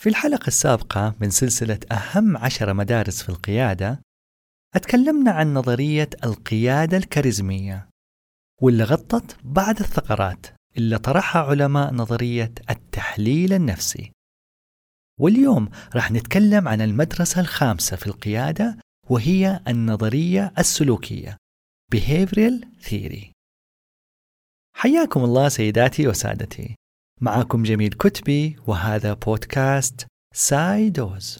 في الحلقة السابقة من سلسلة أهم عشر مدارس في القيادة أتكلمنا عن نظرية القيادة الكاريزمية واللي غطت بعض الثغرات اللي طرحها علماء نظرية التحليل النفسي. واليوم راح نتكلم عن المدرسة الخامسة في القيادة وهي النظرية السلوكية Behavioral Theory. حياكم الله سيداتي وسادتي. معكم جميل كتبي وهذا بودكاست سايدوز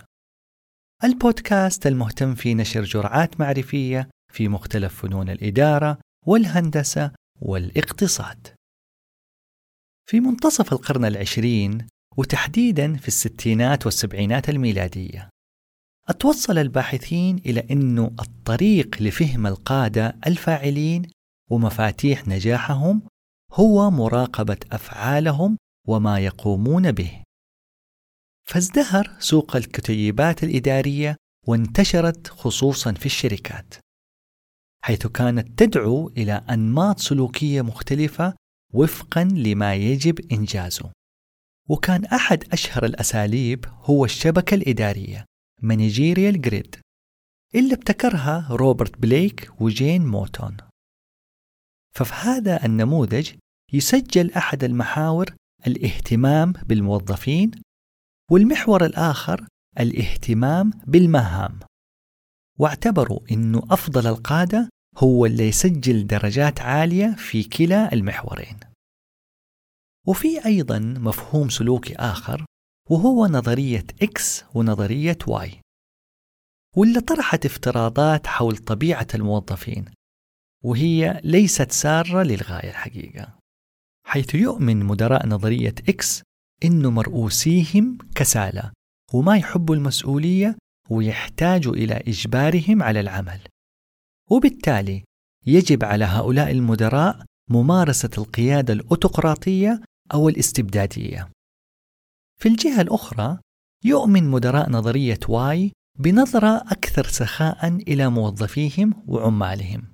البودكاست المهتم في نشر جرعات معرفية في مختلف فنون الإدارة والهندسة والاقتصاد. في منتصف القرن العشرين وتحديدا في الستينات والسبعينات الميلادية أتوصل الباحثين إلى أنه الطريق لفهم القادة الفاعلين ومفاتيح نجاحهم هو مراقبة أفعالهم وما يقومون به. فازدهر سوق الكتيبات الإدارية وانتشرت خصوصا في الشركات. حيث كانت تدعو إلى أنماط سلوكية مختلفة وفقا لما يجب إنجازه. وكان أحد أشهر الأساليب هو الشبكة الإدارية Managerial Grid اللي ابتكرها روبرت بليك وجين موتون ففي هذا النموذج يسجل أحد المحاور الاهتمام بالموظفين والمحور الآخر الاهتمام بالمهام. واعتبروا أنه أفضل القادة هو اللي يسجل درجات عالية في كلا المحورين. وفي أيضا مفهوم سلوكي آخر وهو نظرية X ونظرية Y. واللي طرحت افتراضات حول طبيعة الموظفين وهي ليست سارة للغاية الحقيقة. حيث يؤمن مدراء نظرية X إنه مرؤوسيهم كسالى وما يحبوا المسؤولية ويحتاجوا إلى إجبارهم على العمل وبالتالي يجب على هؤلاء المدراء ممارسة القيادة الأوتقراطية أو الاستبدادية. في الجهة الأخرى، يؤمن مدراء نظرية Y بنظرة أكثر سخاء إلى موظفيهم وعمالهم،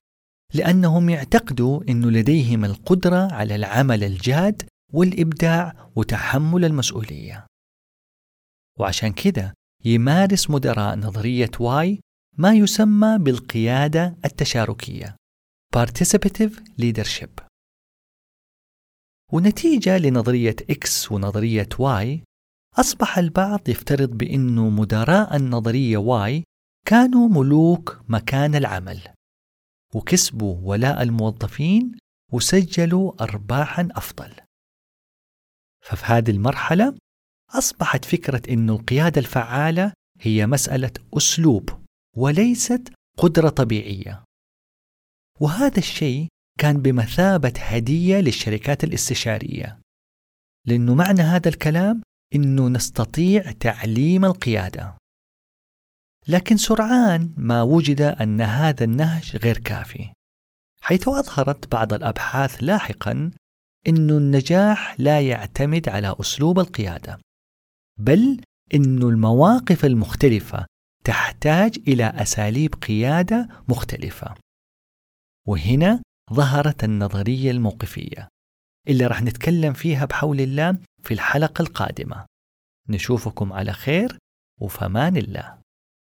لأنهم يعتقدوا أن لديهم القدرة على العمل الجاد والإبداع وتحمل المسؤولية. وعشان كذا يمارس مدراء نظرية Y ما يسمى بالقيادة التشاركية Participative Leadership ونتيجة لنظرية X ونظرية Y أصبح البعض يفترض بأنه مدراء النظرية Y كانوا ملوك مكان العمل وكسبوا ولاء الموظفين وسجلوا أرباحا أفضل. ففي هذه المرحلة أصبحت فكرة أن القيادة الفعالة هي مسألة أسلوب وليست قدرة طبيعية. وهذا الشيء كان بمثابة هدية للشركات الاستشارية لأنه معنى هذا الكلام أنه نستطيع تعليم القيادة. لكن سرعان ما وجد أن هذا النهج غير كافي. حيث أظهرت بعض الأبحاث لاحقا أن النجاح لا يعتمد على أسلوب القيادة بل أن المواقف المختلفة تحتاج إلى أساليب قيادة مختلفة. وهنا ظهرت النظرية الموقفية اللي راح نتكلم فيها بحول الله في الحلقة القادمة. نشوفكم على خير وفمان الله.